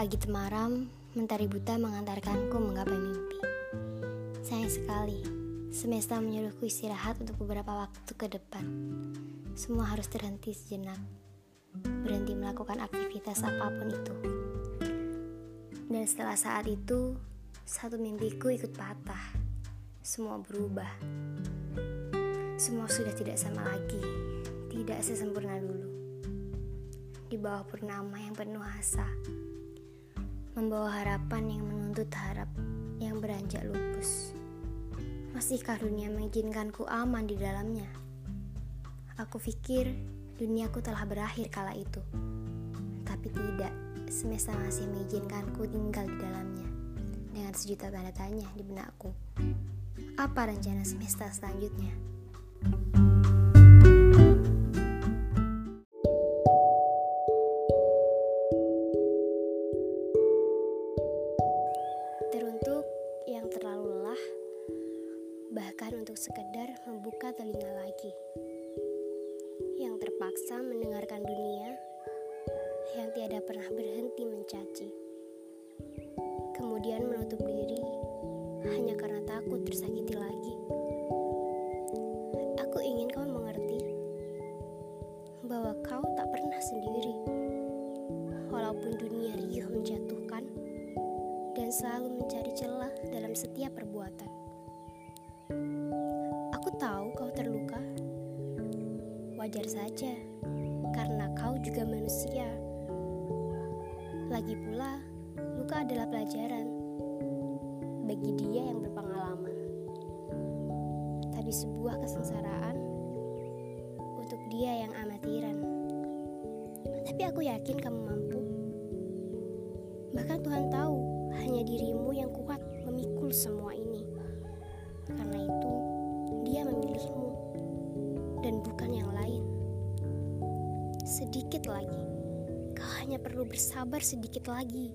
pagi temaram, mentari buta mengantarkanku menggapai mimpi. Sayang sekali, semesta menyuruhku istirahat untuk beberapa waktu ke depan. Semua harus terhenti sejenak, berhenti melakukan aktivitas apa pun itu. Dan setelah saat itu, satu mimpiku ikut patah. Semua berubah. Semua sudah tidak sama lagi, tidak sesempurna dulu. Di bawah purnama yang penuh asa, membawa harapan yang menuntut harap yang beranjak lupus. Masihkah dunia mengizinkanku aman di dalamnya? Aku pikir duniaku telah berakhir kala itu. Tapi tidak, semesta masih mengizinkanku tinggal di dalamnya. Dengan sejuta tanda tanya di benakku. Apa rencana semesta selanjutnya? Teruntuk sekedar membuka telinga lagi. Yang terpaksa mendengarkan dunia yang tiada pernah berhenti mencaci. Kemudian menutup diri hanya karena takut tersakiti lagi. Aku ingin kau mengerti bahwa kau tak pernah sendiri. Walaupun dunia riuh menjatuhkan, dan selalu mencari celah dalam setiap perbuatan. Aku tahu kau terluka. Wajar saja, karena kau juga manusia. Lagi pula, luka adalah pelajaran bagi dia yang berpengalaman. Tapi sebuah kesengsaraan untuk dia yang amatiran. Tapi aku yakin kamu mampu. Bahkan Tuhan tahu hanya dirimu yang kuat memikul semua ini. Bukan yang lain. Sedikit lagi, kau hanya perlu bersabar sedikit lagi.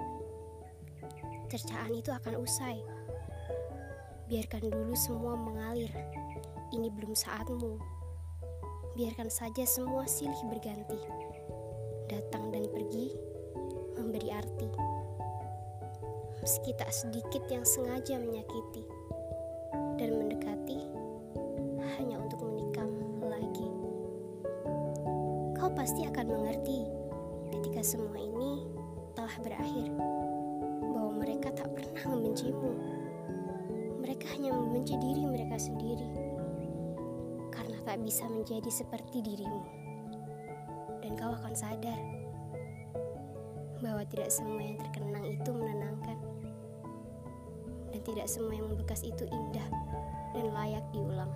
Cercaan itu akan usai. Biarkan dulu semua mengalir. Ini belum saatmu. Biarkan saja semua silih berganti. Datang dan pergi memberi arti meski tak sedikit yang sengaja menyakiti pasti akan mengerti ketika semua ini telah berakhir bahwa mereka tak pernah membencimu. Mereka hanya membenci diri mereka sendiri karena tak bisa menjadi seperti dirimu. Dan kau akan sadar bahwa tidak semua yang terkenang itu menenangkan dan tidak semua yang membekas itu indah dan layak diulang.